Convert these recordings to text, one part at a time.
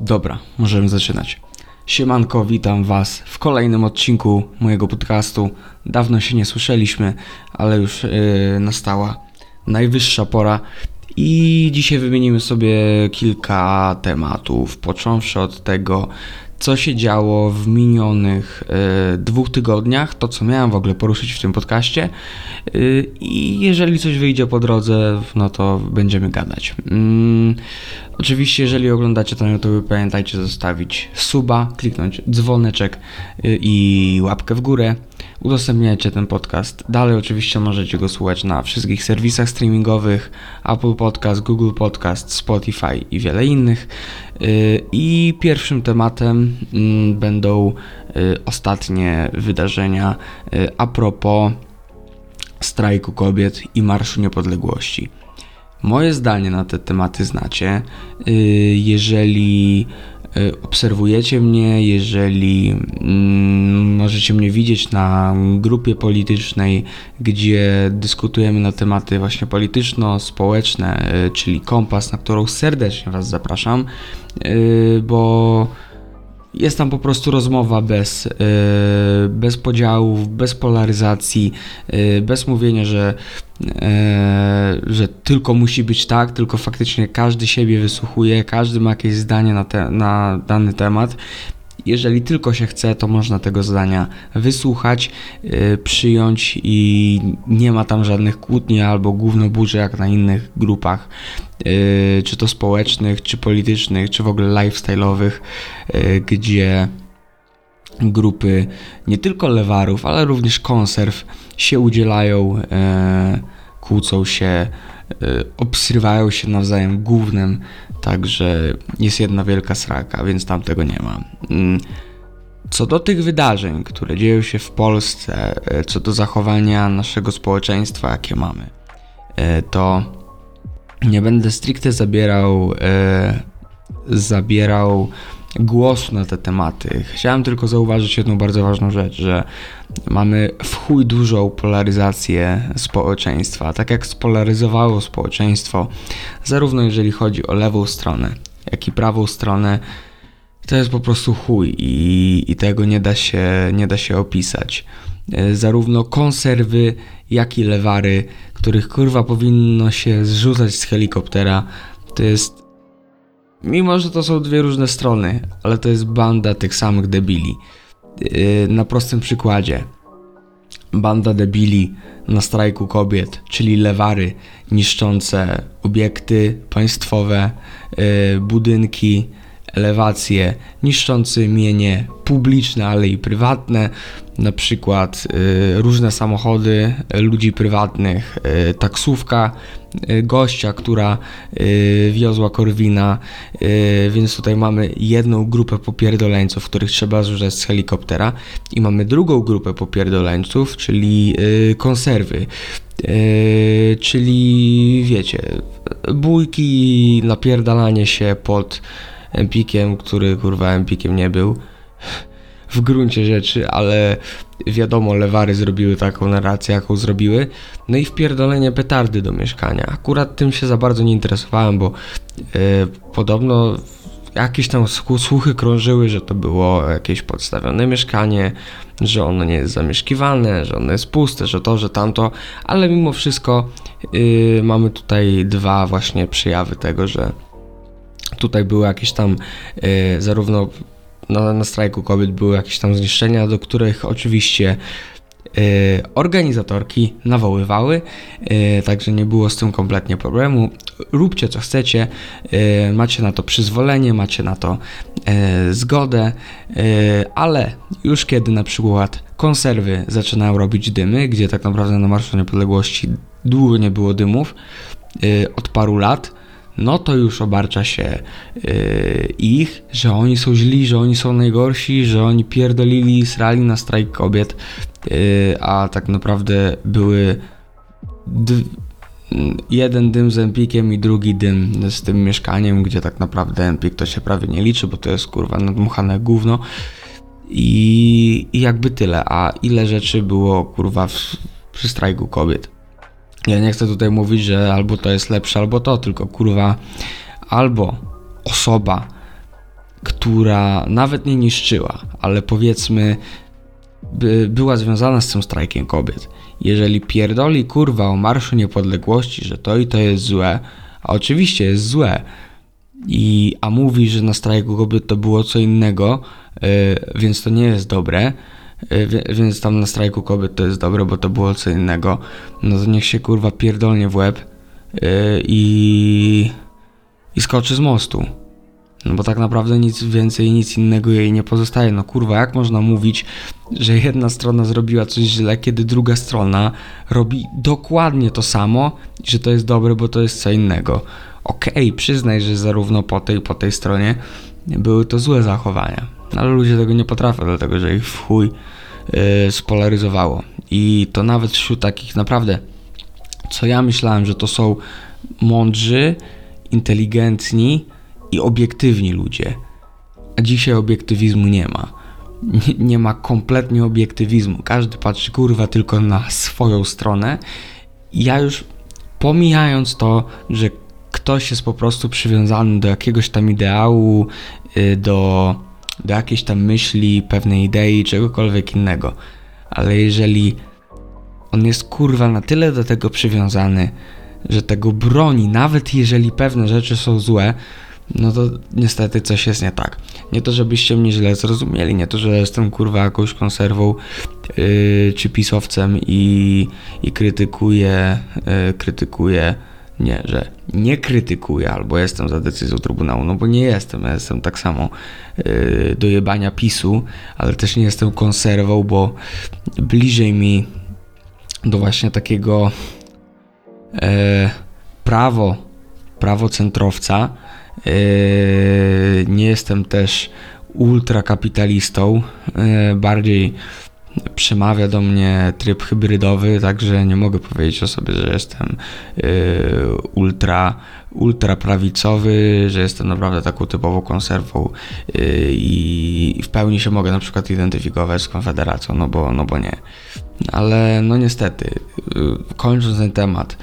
Dobra, możemy zaczynać. Siemanko, witam Was w kolejnym odcinku mojego podcastu. Dawno się nie słyszeliśmy, ale już yy, nastała najwyższa pora. I dzisiaj wymienimy sobie kilka tematów, począwszy od tego, co się działo w minionych y, dwóch tygodniach, to co miałem w ogóle poruszyć w tym podcaście. Y, I jeżeli coś wyjdzie po drodze, no to będziemy gadać. Mm, oczywiście, jeżeli oglądacie to na YouTube, pamiętajcie zostawić suba, kliknąć dzwoneczek y, i łapkę w górę. Udostępniajcie ten podcast. Dalej oczywiście możecie go słuchać na wszystkich serwisach streamingowych, Apple Podcast, Google Podcast, Spotify i wiele innych. Y, I pierwszym tematem mm, będą y, ostatnie wydarzenia y, a propos strajku kobiet i Marszu Niepodległości. Moje zdanie na te tematy znacie. Jeżeli obserwujecie mnie, jeżeli mm, możecie mnie widzieć na grupie politycznej, gdzie dyskutujemy na tematy właśnie polityczno-społeczne, czyli Kompas, na którą serdecznie Was zapraszam, bo jest tam po prostu rozmowa bez, yy, bez podziałów, bez polaryzacji, yy, bez mówienia, że, yy, że tylko musi być tak, tylko faktycznie każdy siebie wysłuchuje, każdy ma jakieś zdanie na, te, na dany temat jeżeli tylko się chce, to można tego zdania wysłuchać, yy, przyjąć i nie ma tam żadnych kłótni albo gównoburzy jak na innych grupach, yy, czy to społecznych, czy politycznych, czy w ogóle lifestyle'owych, yy, gdzie grupy nie tylko lewarów, ale również konserw się udzielają, kłócą się, obsrywają się nawzajem głównym Także jest jedna wielka sraka, więc tam tego nie ma. Mm. Co do tych wydarzeń, które dzieją się w Polsce, e, co do zachowania naszego społeczeństwa, jakie mamy, e, to nie będę stricte zabierał, zabierał głosu na te tematy. Chciałem tylko zauważyć jedną bardzo ważną rzecz, że mamy w chuj dużą polaryzację społeczeństwa. Tak jak spolaryzowało społeczeństwo, zarówno jeżeli chodzi o lewą stronę, jak i prawą stronę, to jest po prostu chuj i, i tego nie da, się, nie da się opisać. E, zarówno konserwy, jak i lewary, których kurwa powinno się zrzucać z helikoptera, to jest Mimo, że to są dwie różne strony, ale to jest banda tych samych debili. Yy, na prostym przykładzie. Banda debili na strajku kobiet, czyli lewary niszczące obiekty państwowe, yy, budynki, elewacje, niszczące mienie publiczne, ale i prywatne, na przykład y, różne samochody ludzi prywatnych, y, taksówka gościa, która wiozła Korwina, więc tutaj mamy jedną grupę popierdoleńców, których trzeba zrzucać z helikoptera. I mamy drugą grupę popierdoleńców, czyli konserwy. czyli wiecie, bójki, napierdalanie się pod Empikiem, który kurwa Empikiem nie był w gruncie rzeczy, ale wiadomo, lewary zrobiły taką narrację, jaką zrobiły. No i wpierdolenie petardy do mieszkania. Akurat tym się za bardzo nie interesowałem, bo yy, podobno jakieś tam słuchy krążyły, że to było jakieś podstawione mieszkanie, że ono nie jest zamieszkiwane, że ono jest puste, że to, że tamto, ale mimo wszystko yy, mamy tutaj dwa właśnie przejawy tego, że tutaj były jakieś tam yy, zarówno na, strajku kobiet były jakieś tam zniszczenia, do których oczywiście y, organizatorki nawoływały, y, także nie było z tym kompletnie problemu. Róbcie co chcecie, y, macie na to przyzwolenie, macie na to zgodę, ale już kiedy na przykład konserwy zaczynają robić dymy, gdzie tak naprawdę na Marszu Niepodległości długo nie było dymów, od paru lat, no to już obarcza się yy, ich, że oni są źli, że oni są najgorsi, że oni pierdolili, srali na strajk kobiet, yy, a tak naprawdę były jeden dym z Empikiem i drugi dym z tym mieszkaniem, gdzie tak naprawdę Empik to się prawie nie liczy, bo to jest kurwa nadmuchane gówno i, i jakby tyle, a ile rzeczy było kurwa w, przy strajku kobiet. Ja nie chcę tutaj mówić, że albo to jest lepsze, albo to, tylko kurwa, albo osoba która nawet nie niszczyła, ale powiedzmy by, była związana z tym strajkiem kobiet. Jeżeli pierdoli kurwa o Marszu Niepodległości, że to i to jest złe, a oczywiście jest złe, i, a mówi, że na strajku kobiet to było co innego, yy, więc to nie jest dobre, więc tam na strajku kobiet to jest dobre, bo to było co innego, no to niech się kurwa pierdolnie w łeb yy, i, i skoczy z mostu. No bo tak naprawdę nic więcej, nic innego jej nie pozostaje. No kurwa, jak można mówić, że jedna strona zrobiła coś źle, kiedy druga strona robi dokładnie to samo i że to jest dobre, bo to jest co innego. Okej, okay, przyznaj, że zarówno po tej po tej stronie były to złe zachowania. Ale ludzie tego nie potrafią, dlatego że ich w chuj yy, spolaryzowało. I to nawet wśród takich naprawdę, co ja myślałem, że to są mądrzy, inteligentni, i obiektywni ludzie. A dzisiaj obiektywizmu nie ma. Nie, nie, ma kompletnie obiektywizmu. Każdy patrzy kurwa tylko na swoją stronę. Ja już pomijając to, że ktoś jest po prostu przywiązany do jakiegoś tam ideału, y, do, do jakiejś tam myśli, pewnej idei, czegokolwiek innego. Ale jeżeli on jest kurwa na tyle do tego przywiązany, że tego broni, nawet jeżeli pewne rzeczy są złe, no to niestety coś jest nie tak. Nie to, żebyście mnie źle zrozumieli, nie to, że jestem kurwa jakąś konserwą yy, czy pisowcem i, i krytykuję, yy, krytykuję, nie, że nie krytykuję albo jestem za decyzją Trybunału, no bo nie jestem, ja jestem tak samo yy, do jebania PiSu, ale też nie jestem konserwą, bo bliżej mi do właśnie takiego yy, prawo, prawo centrowca, Yy, nie jestem też ultrakapitalistą, yy, bardziej przemawia do mnie tryb hybrydowy, także nie mogę powiedzieć o sobie, że jestem yy, ultra, ultra prawicowy, że jestem naprawdę taką typową konserwą i w pełni się mogę na przykład identyfikować z Konfederacją, no bo, no bo nie. Ale no niestety, kończąc ten temat,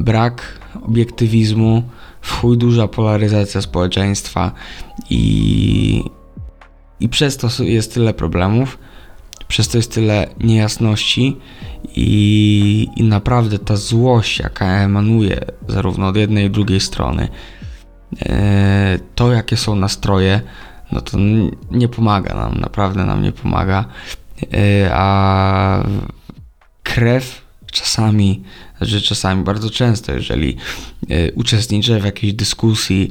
brak obiektywizmu, w chuj duża polaryzacja społeczeństwa i, i przez to jest tyle problemów, przez to jest tyle niejasności i, i naprawdę ta złość, jaka emanuje zarówno od jednej i drugiej strony, e, to jakie są nastroje, no to nie pomaga nam, naprawdę nam nie pomaga, e, a krew czasami że czasami, bardzo często, jeżeli e, uczestniczę w jakiejś dyskusji,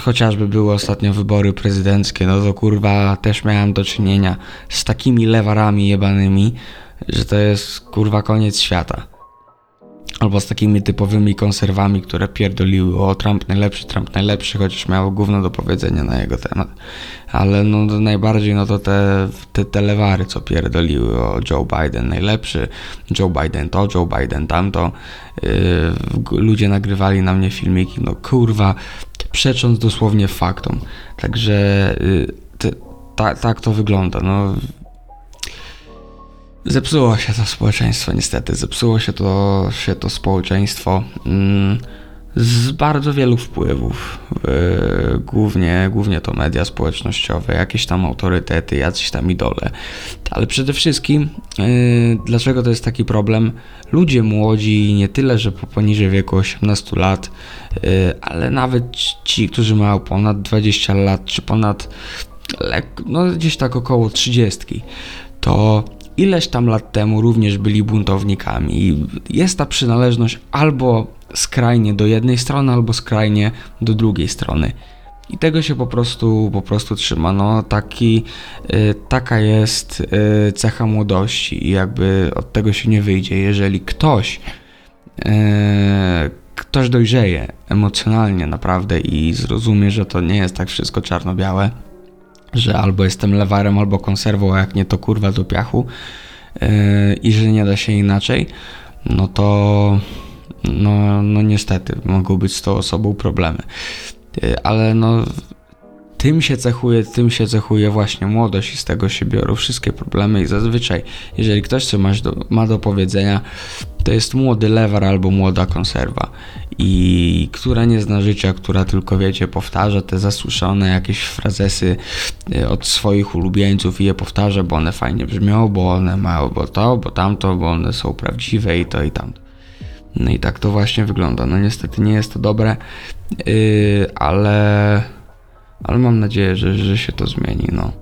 chociażby były ostatnio wybory prezydenckie, no to kurwa też miałem do czynienia z takimi lewarami jebanymi, że to jest kurwa koniec świata. Albo z takimi typowymi konserwami, które pierdoliły o Trump najlepszy, Trump najlepszy, chociaż miało gówno do powiedzenia na jego temat. Ale no najbardziej no to te, te, te lewary, co pierdoliły o Joe Biden najlepszy, Joe Biden to, Joe Biden tamto. Yy, ludzie nagrywali na mnie filmiki, no kurwa, przecząc dosłownie faktom. Także yy, te, ta, tak to wygląda. No, Zepsuło się to społeczeństwo, niestety. Zepsuło się to, się to społeczeństwo mm, z bardzo wielu wpływów. Yy, głównie, głównie to media społecznościowe, jakieś tam autorytety, jacyś tam idole. Ale przede wszystkim, yy, dlaczego to jest taki problem? Ludzie młodzi, nie tyle, że po poniżej wieku 18 lat, yy, ale nawet ci, którzy mają ponad 20 lat, czy ponad, no gdzieś tak około 30, to ileś tam lat temu również byli buntownikami. Jest ta przynależność albo skrajnie do jednej strony, albo skrajnie do drugiej strony. I tego się po prostu, po prostu trzyma. No, taki, y, taka jest y, cecha młodości i jakby od tego się nie wyjdzie. Jeżeli ktoś, y, ktoś dojrzeje emocjonalnie naprawdę i zrozumie, że to nie jest tak wszystko czarno-białe, że albo jestem lewarem, albo konserwą, a jak nie to kurwa do piachu yy, i że nie da się inaczej, no to no, no niestety mogą być z tą osobą problemy. Yy, ale no tym się cechuje, tym się cechuje właśnie młodość i z tego się biorą wszystkie problemy i zazwyczaj, jeżeli ktoś co ma do, ma do powiedzenia, to jest młody lewar albo młoda konserwa i która nie zna życia, która tylko wiecie, powtarza te zasłyszane jakieś frazesy e, od swoich ulubieńców i je powtarza, bo one fajnie brzmią, bo one mają bo to, bo tamto, bo one są prawdziwe i to i tamto. No i tak to właśnie wygląda. No niestety nie jest to dobre, yy, ale, ale mam nadzieję, że, że się to zmieni. No.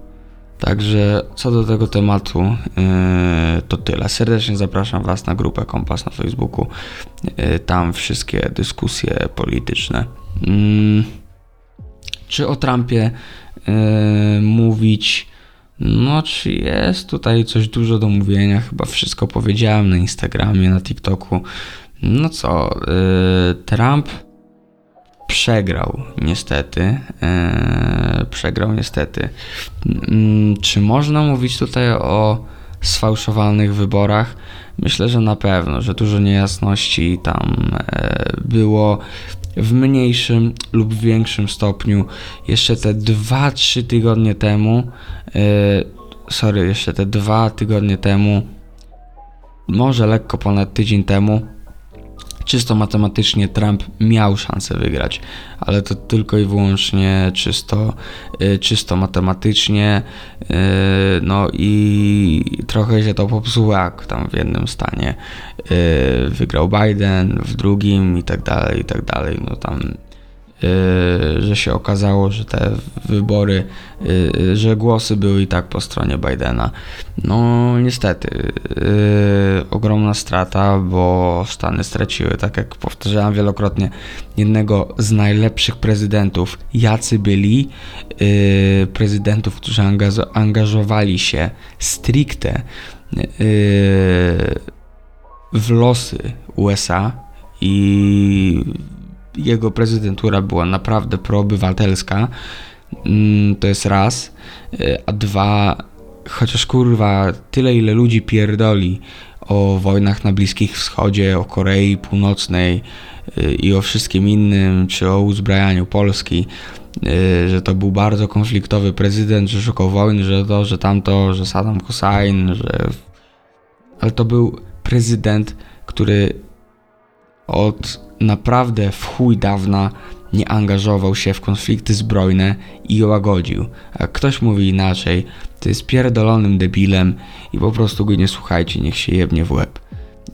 Także co do tego tematu, yy, to tyle. Serdecznie zapraszam Was na grupę Kompas na Facebooku. Yy, tam wszystkie dyskusje polityczne. Yy, czy o Trumpie yy, mówić? No, czy jest tutaj coś dużo do mówienia? Chyba wszystko powiedziałem na Instagramie, na TikToku. No co, yy, Trump przegrał niestety. Yy, przegrał niestety. Yy, czy można mówić tutaj o sfałszowanych wyborach? Myślę, że na pewno, że dużo niejasności tam yy, było w mniejszym lub większym stopniu. Jeszcze te 2-3 tygodnie temu, yy, sorry, jeszcze te 2 tygodnie temu, może lekko ponad tydzień temu, czysto matematycznie Trump miał szansę wygrać, ale to tylko i wyłącznie czysto, y, czysto matematycznie. Y, no i trochę się to popsuło, jak tam w jednym stanie y, wygrał Biden, w drugim i tak dalej, i tak dalej. No tam że się okazało, że te wybory, y, że głosy były i tak po stronie Bidena. No niestety, y, ogromna strata, bo Stany straciły, tak jak powtarzałem wielokrotnie, jednego z najlepszych prezydentów, jacy byli prezydentów, którzy angażowali się stricte w losy USA i jego prezydentura była naprawdę proobywatelska. Mm, to jest raz. E, a dwa, chociaż kurwa, tyle ile ludzi pierdoli o wojnach na Bliskim Wschodzie, o Korei Północnej e, i o wszystkim innym, czy o uzbrajaniu Polski, e, że to był bardzo konfliktowy prezydent, że szukał wojny, że to, że tamto, że Saddam Hussein, że... Ale to był prezydent, który od naprawdę w chuj dawna nie angażował się w konflikty zbrojne i je łagodził. Ktoś mówi inaczej, to jest pierdolonym debilem i po prostu go nie słuchajcie, niech się jebnie w łeb.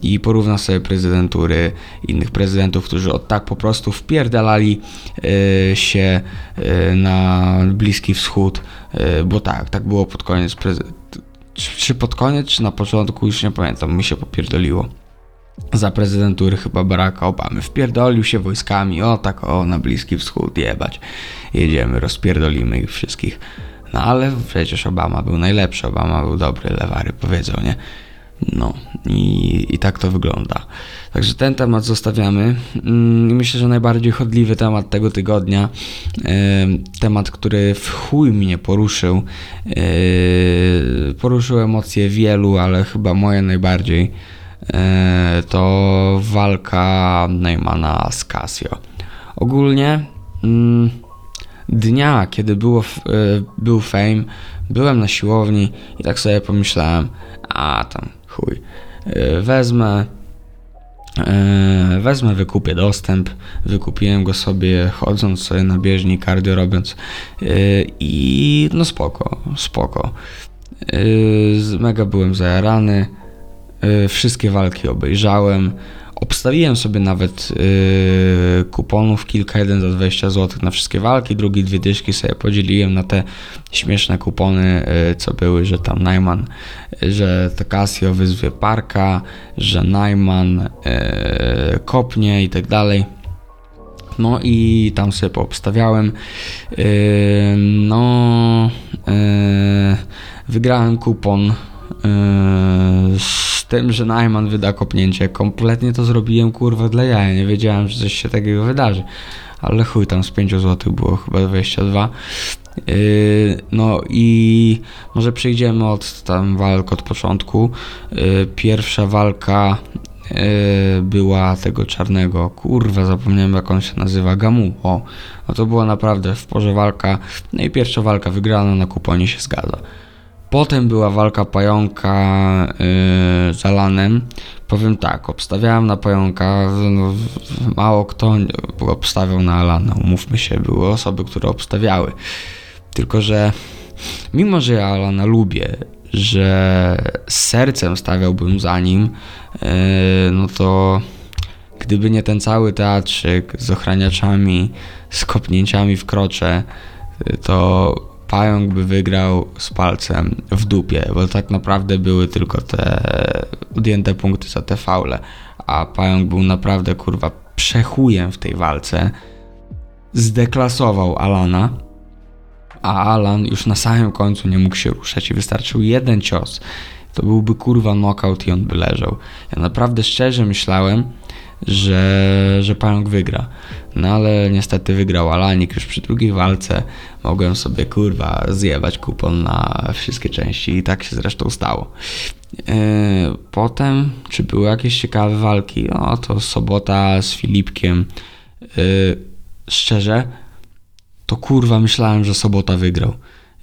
I porówna sobie prezydentury innych prezydentów, którzy od tak po prostu wpierdalali yy, się yy, na Bliski Wschód, yy, bo tak, tak było pod koniec czy, czy pod koniec, czy na początku, już nie pamiętam, mi się popierdoliło za prezydentury chyba Baracka Obamy. Wpierdolił się wojskami, o tak o, na Bliski Wschód, jebać. Jedziemy, rozpierdolimy ich wszystkich. No ale przecież Obama był najlepszy, Obama był dobry, lewary powiedzą, nie? No i, i tak to wygląda. Także ten temat zostawiamy. Mm, myślę, że najbardziej chodliwy temat tego tygodnia, temat, który w chuj mnie poruszył, poruszył emocje wielu, ale chyba moje najbardziej to walka Neymana z Casio. Ogólnie mm, dnia, kiedy było, e, był fame, byłem na siłowni i tak sobie pomyślałem, a tam chuj, e, wezmę wezmę, wykupię dostęp, wykupiłem go sobie chodząc sobie na bieżni, cardio robiąc i no spoko, spoko. Mega byłem zajarany, E, wszystkie walki obejrzałem. Obstawiłem sobie nawet yy, kuponów kilka, jeden za 20 zł na wszystkie walki, drugi dwie dyszki sobie podzieliłem na te śmieszne kupony, yy, co były, że tam Najman, yy, że to Casio wyzwie Parka, że Najman kopnie i tak dalej. No i tam sobie poobstawiałem. no, wygrałem kupon z tym, że Najman wyda kopnięcie. Kompletnie to zrobiłem kurwa dla jaja. Nie wiedziałem, że coś się takiego wydarzy. Ale chuj, tam z 5 zł było chyba 22. Yy, no i może przejdziemy od tam walk od początku. Yy, pierwsza walka była tego czarnego, kurwa, zapomniałem jak on się nazywa, Gamu. O, no to była naprawdę w porze walka. No i pierwsza walka wygrana na kuponie się zgadza. Potem była walka pająka yy, z Alanem. Powiem tak, obstawiałem na pająka, no, mało kto obstawiał na Alana, umówmy się, były osoby, które obstawiały. Tylko, że mimo, że ja Alana lubię, że sercem stawiałbym za nim, yy, no to gdyby nie ten cały teatrzyk z ochraniaczami, z kopnięciami w krocze, yy, to pająk by wygrał z palcem w dupie, bo tak naprawdę były tylko te odjęte punkty za te faule, a pająk był naprawdę kurwa przechujem w tej walce. Zdeklasował Alana, a Alan już na samym końcu nie mógł się ruszać i wystarczył jeden cios. To byłby kurwa knockout i on by leżał. Ja naprawdę szczerze myślałem, że, że pająk wygra. No ale niestety wygrał Alanik już przy drugiej walce. Mogłem sobie kurwa zjebać kupon na wszystkie części i tak się zresztą stało. Yy, potem, czy były jakieś ciekawe walki? No to sobota z Filipkiem. Yy, szczerze, to kurwa myślałem, że sobota wygrał.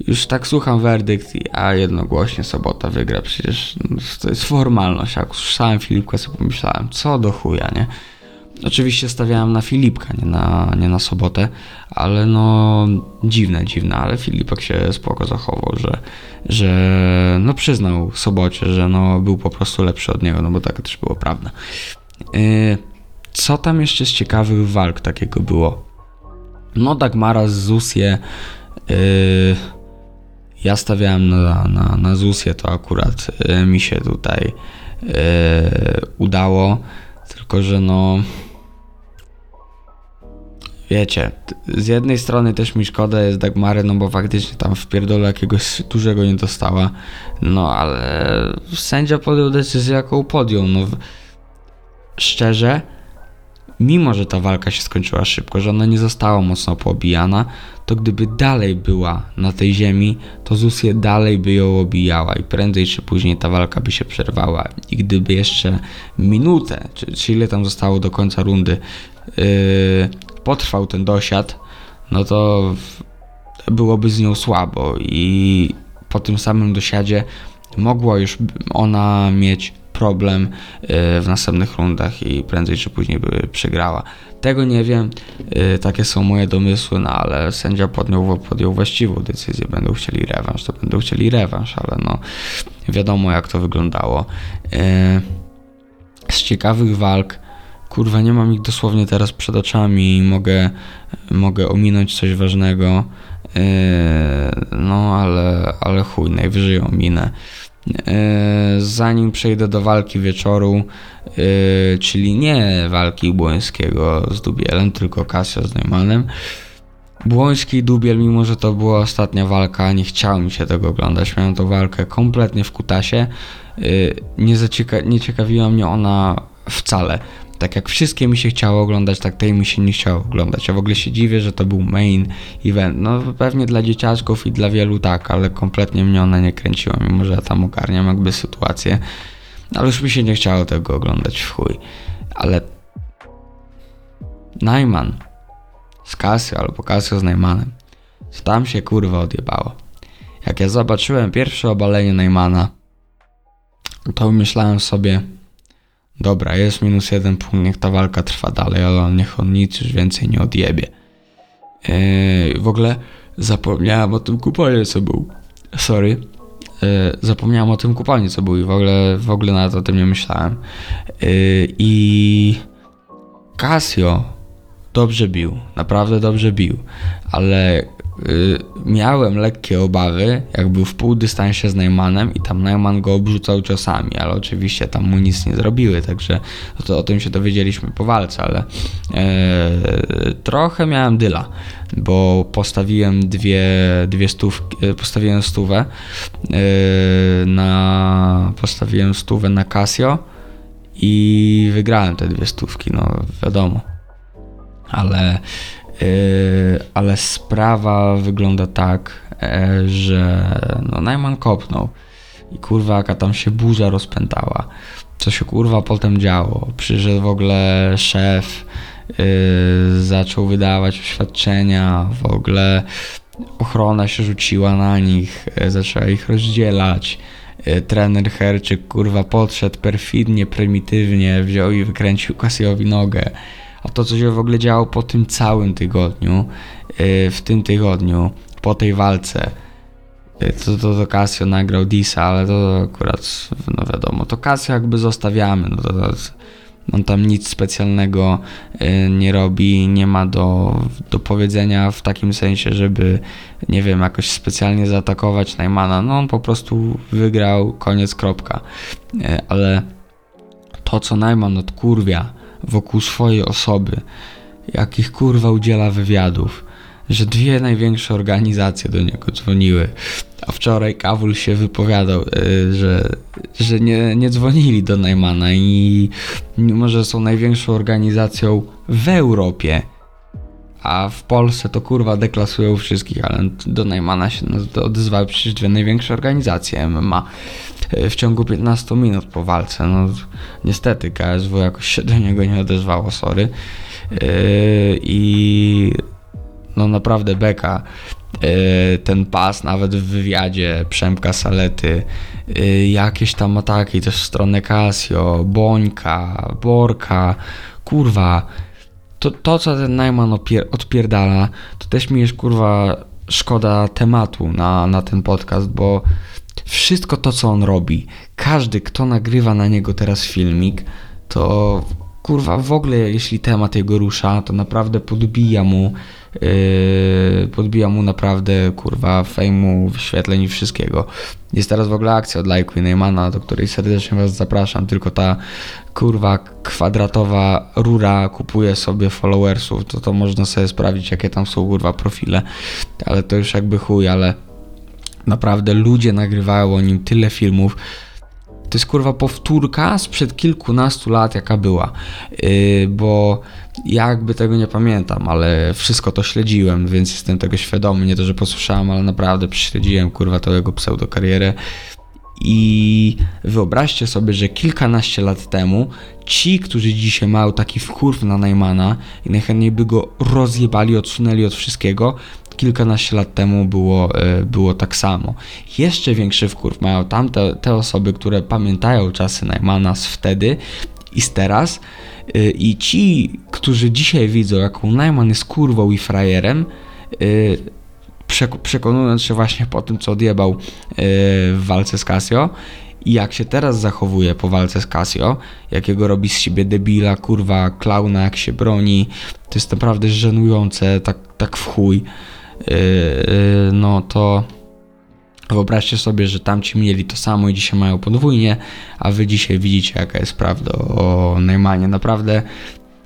Już tak słucham werdykt, a jednogłośnie sobota wygra. Przecież to jest formalność. Jak usłyszałem Filipka, sobie pomyślałem, co do chuja, nie? Oczywiście stawiałem na Filipka, nie na, nie na sobotę, ale no dziwne, dziwne, ale Filipek się spoko zachował, że, że no przyznał sobocie, że no był po prostu lepszy od niego, no bo tak też było prawda. Yy, co tam jeszcze z ciekawych walk takiego było? No Dagmara z Zusję yy, ja stawiałem na, na, na Zusję, to akurat yy, mi się tutaj yy, udało, tylko że no wiecie, z jednej strony też mi szkoda jest Dagmary, no bo faktycznie tam w pierdolu jakiegoś dużego nie dostała, no ale sędzia podjął decyzję, jaką podjął, no szczerze, mimo że ta walka się skończyła szybko, że ona nie została mocno poobijana, to gdyby dalej była na tej ziemi, to Zusję dalej by ją obijała i prędzej czy później ta walka by się przerwała. I gdyby jeszcze minutę, czy, czy ile tam zostało do końca rundy, yy, potrwał ten dosiad, no to byłoby z nią słabo i po tym samym dosiadzie mogła już ona mieć problem y, w następnych rundach i prędzej czy później by przegrała. Tego nie wiem, y, takie są moje domysły, no ale sędzia podjął, podjął właściwą decyzję. Będą chcieli rewanż, to będą chcieli rewanż, ale no wiadomo jak to wyglądało. Y, z ciekawych walk kurwa, nie mam ich dosłownie teraz przed oczami i mogę, mogę ominąć coś ważnego. No, ale, ale chuj, najwyżej ominę. Yy, zanim przejdę do walki wieczoru, yy, czyli nie walki Błońskiego z Dubielem, tylko Casio z Neumannem. Błoński i Dubiel, mimo że to była ostatnia walka, nie chciało mi się tego oglądać. Miałem tą walkę kompletnie w kutasie. Nie, zacieka- nie ciekawiła mnie ona wcale. Tak jak wszystkie mi się chciało oglądać, tak tej mi się nie chciało oglądać. Ja w ogóle się dziwię, że to był main event. No pewnie dla dzieciaczków i dla wielu tak, ale kompletnie mnie ona nie kręciła, mimo że ja tam ogarniam jakby sytuację. Ale już mi się nie chciało tego oglądać w chuj. Ale Najman z Casio albo Casio z Najmanem. Co tam się kurwa odjebało. Jak ja zobaczyłem pierwsze obalenie Najmana, to myślałem sobie, Dobra, jest minus jeden punkt, niech ta walka trwa dalej, ale niech on nic już więcej nie odjebie. Yy, w ogóle zapomniałem o tym kuponie, co był. Sorry. Yy, zapomniałem o tym kuponie, co był i w ogóle, w ogóle nawet o tym nie myślałem. Yy, I Casio dobrze bił, naprawdę dobrze bił, ale miałem lekkie obawy, jak był w pół dystansie z Neumannem i tam Neumann go obrzucał ciosami, ale oczywiście tam mu nic nie zrobiły, także to, o tym się dowiedzieliśmy po walce, ale e, trochę miałem dyla, bo postawiłem dwie, dwie stówki, e, postawiłem stówę e, na postawiłem stówę na Casio i wygrałem te dwie stówki, no wiadomo. Ale ale sprawa wygląda tak, e, że no Najman kopnął i kurwa jaka tam się burza rozpętała. co się kurwa potem działo. Przyszedł w ogóle szef, yy, zaczął wydawać oświadczenia, w ogóle ochrona się rzuciła na nich, yy, zaczęła ich rozdzielać. Yy, trener Herczyk kurwa podszedł perfidnie, prymitywnie, wziął i wykręcił Kasiowi nogę. A to, co się w ogóle działo po tym całym tygodniu, yy, w tym tygodniu, po tej walce, yy, to, to, to Casio nagrał Disa, ale to akurat, no wiadomo, to Casio jakby zostawiamy, no to, to on tam nic specjalnego y, nie robi, nie ma do, do powiedzenia w takim sensie, żeby, nie wiem, jakoś specjalnie zaatakować Najmana. No on po prostu wygrał, koniec, kropka. Y, Ale to, co Najman odkurwia wokół swojej osoby, jakich kurwa udziela wywiadów, że dwie największe organizacje do niego dzwoniły, a wczoraj Kawul się wypowiadał, y, że, że nie, nie dzwonili do Najmana i mimo, że są największą organizacją w Europie, a w Polsce to kurwa deklasują wszystkich, ale do Najmana się odezwały przecież dwie największe organizacje MMA y, w ciągu 15 minut po walce. No niestety KSW jakoś się do niego nie odezwało, sorry. Yy, I no naprawdę beka. Yy, ten pas nawet w wywiadzie Przemka Salety, jakieś tam ataki też w stronę Casio, Bońka, Borka, kurwa, to, to co ten Najman opier- odpierdala, to też mi jest kurwa szkoda tematu na, na ten podcast, bo wszystko to co on robi, każdy kto nagrywa na niego teraz filmik, to kurwa w ogóle jeśli temat jego rusza, to naprawdę podbija mu Yy, podbija mu naprawdę kurwa fejmu, wyświetleń i wszystkiego. Jest teraz w ogóle akcja od Lajku i Neymana, do której serdecznie Was zapraszam, tylko ta kurwa kwadratowa rura kupuje sobie followersów, to to można sobie sprawdzić jakie tam są kurwa profile, ale to już jakby chuj, ale naprawdę ludzie nagrywają o nim tyle filmów, to jest kurwa powtórka sprzed kilkunastu lat, jaka była. Yy, bo ja jakby tego nie pamiętam, ale wszystko to śledziłem, więc jestem tego świadomy. Nie to, że posłyszałem, ale naprawdę prześledziłem kurwa tą jego pseudokarierę. I wyobraźcie sobie, że kilkanaście lat temu ci, którzy dzisiaj mają taki wkurw na Najmana i najchętniej by go rozjebali, odsunęli od wszystkiego, kilkanaście lat temu było, e, było tak samo. Jeszcze większy wkurw mają tamte te osoby, które pamiętają czasy Najmana z wtedy i z teraz e, i ci, którzy dzisiaj widzą, jaką Najman jest kurwą i frajerem, e, przekonując się właśnie po tym, co odjebał w walce z Casio i jak się teraz zachowuje po walce z Casio, jakiego robi z siebie debila, kurwa, klauna, jak się broni, to jest naprawdę żenujące, tak, tak w chuj. Yy, yy, no to wyobraźcie sobie, że tamci mieli to samo i dzisiaj mają podwójnie, a wy dzisiaj widzicie jaka jest prawda o Neymanie. Naprawdę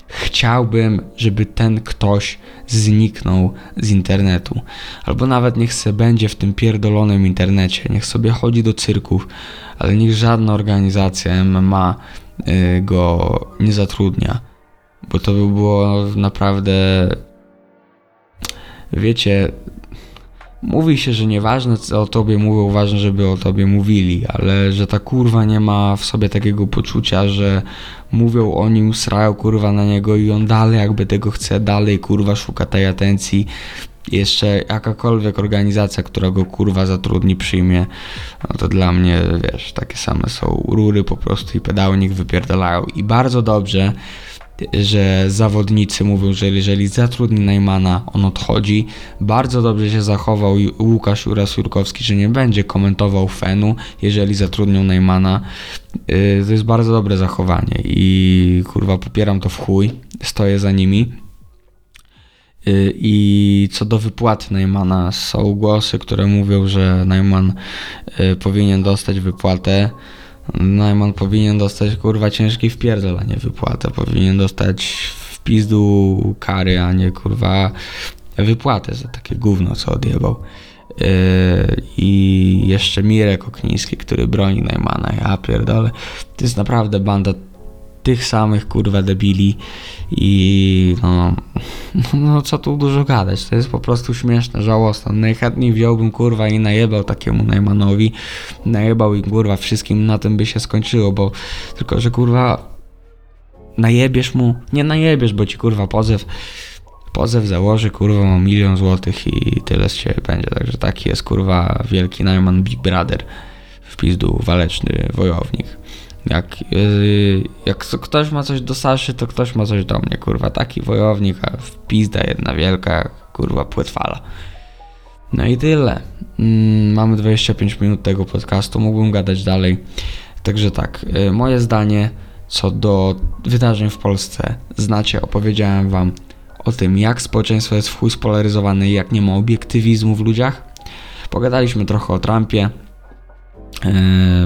chciałbym, żeby ten ktoś zniknął z internetu. Albo nawet niech se będzie w tym pierdolonym internecie, niech sobie chodzi do cyrków, ale niech żadna organizacja MMA yy, go nie zatrudnia. Bo to by było naprawdę wiecie, mówi się, że nieważne co o tobie mówią, ważne, żeby o tobie mówili, ale że ta kurwa nie ma w sobie takiego poczucia, że mówią o nim, srają kurwa na niego i on dalej jakby tego chce, dalej kurwa szuka tej atencji. Jeszcze jakakolwiek organizacja, która go kurwa zatrudni, przyjmie, no to dla mnie, wiesz, takie same są rury po prostu i pedały niech wypierdalają. I bardzo dobrze, że zawodnicy mówią, że jeżeli zatrudni Najmana, on odchodzi. Bardzo dobrze się zachował Łukasz Juras-Jurkowski, że nie będzie komentował Fenu, jeżeli zatrudnią Najmana. Y, to jest bardzo dobre zachowanie i kurwa popieram to w chuj, stoję za nimi. Y, I co do wypłaty Najmana, są głosy, które mówią, że Najman y, powinien dostać wypłatę Najman powinien dostać kurwa ciężki wpierdol, a nie wypłatę. Powinien dostać w pizdu kary, a nie kurwa wypłatę za takie gówno, co odjebał. Yy, I jeszcze Mirek Okniński, który broni Najmana. Ja pierdolę. To jest naprawdę banda tych samych kurwa debili i no, no, no co tu dużo gadać, to jest po prostu śmieszne, żałosne. Najchętniej wziąłbym kurwa i najebał takiemu Najmanowi, najebał i kurwa wszystkim na tym by się skończyło, bo tylko, że kurwa najebiesz mu, nie najebiesz, bo ci kurwa pozew pozew założy, kurwa ma milion złotych i tyle z ciebie będzie, także taki jest kurwa wielki Najman Big Brother w pizdu waleczny wojownik. Jak, yy, jak ktoś ma coś do Saszy, to ktoś ma coś do mnie, kurwa. Taki wojownik, a pizda jedna wielka, kurwa, płetwala. No i tyle. Mm, mamy 25 minut tego podcastu, mógłbym gadać dalej. Także tak, yy, moje zdanie co do wydarzeń w Polsce. Znacie, opowiedziałem wam o tym, jak społeczeństwo jest w chuj spolaryzowane i jak nie ma obiektywizmu w ludziach. Pogadaliśmy trochę o Trumpie, yy,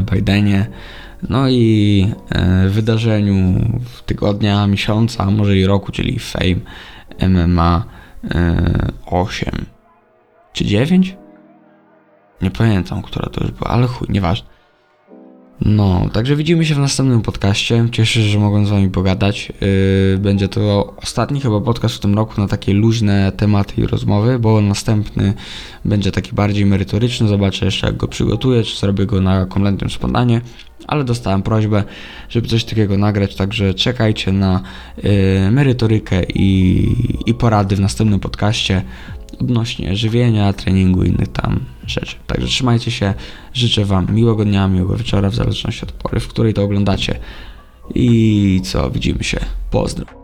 Bidenie, no i e, wydarzeniu tygodnia, miesiąca, może i roku, czyli Fame MMA e, 8 czy 9? Nie pamiętam, która to już była, ale chuj, nieważne. No, także widzimy się w następnym podcaście. Cieszę się, że mogłem z wami pogadać. Yy, będzie to ostatni chyba podcast w tym roku na takie luźne tematy i rozmowy, bo następny będzie taki bardziej merytoryczny. Zobaczę jeszcze jak go przygotuję, czy zrobię go na kompletnym spontanie, ale dostałem prośbę, żeby coś takiego nagrać, także czekajcie na yy, merytorykę i, i porady w następnym podcaście odnośnie żywienia, treningu i innych tam rzeczy. Także trzymajcie się, życzę Wam miłego dnia, miłego wieczora, w zależności od pory, w której to oglądacie. I co, widzimy się. Pozdro.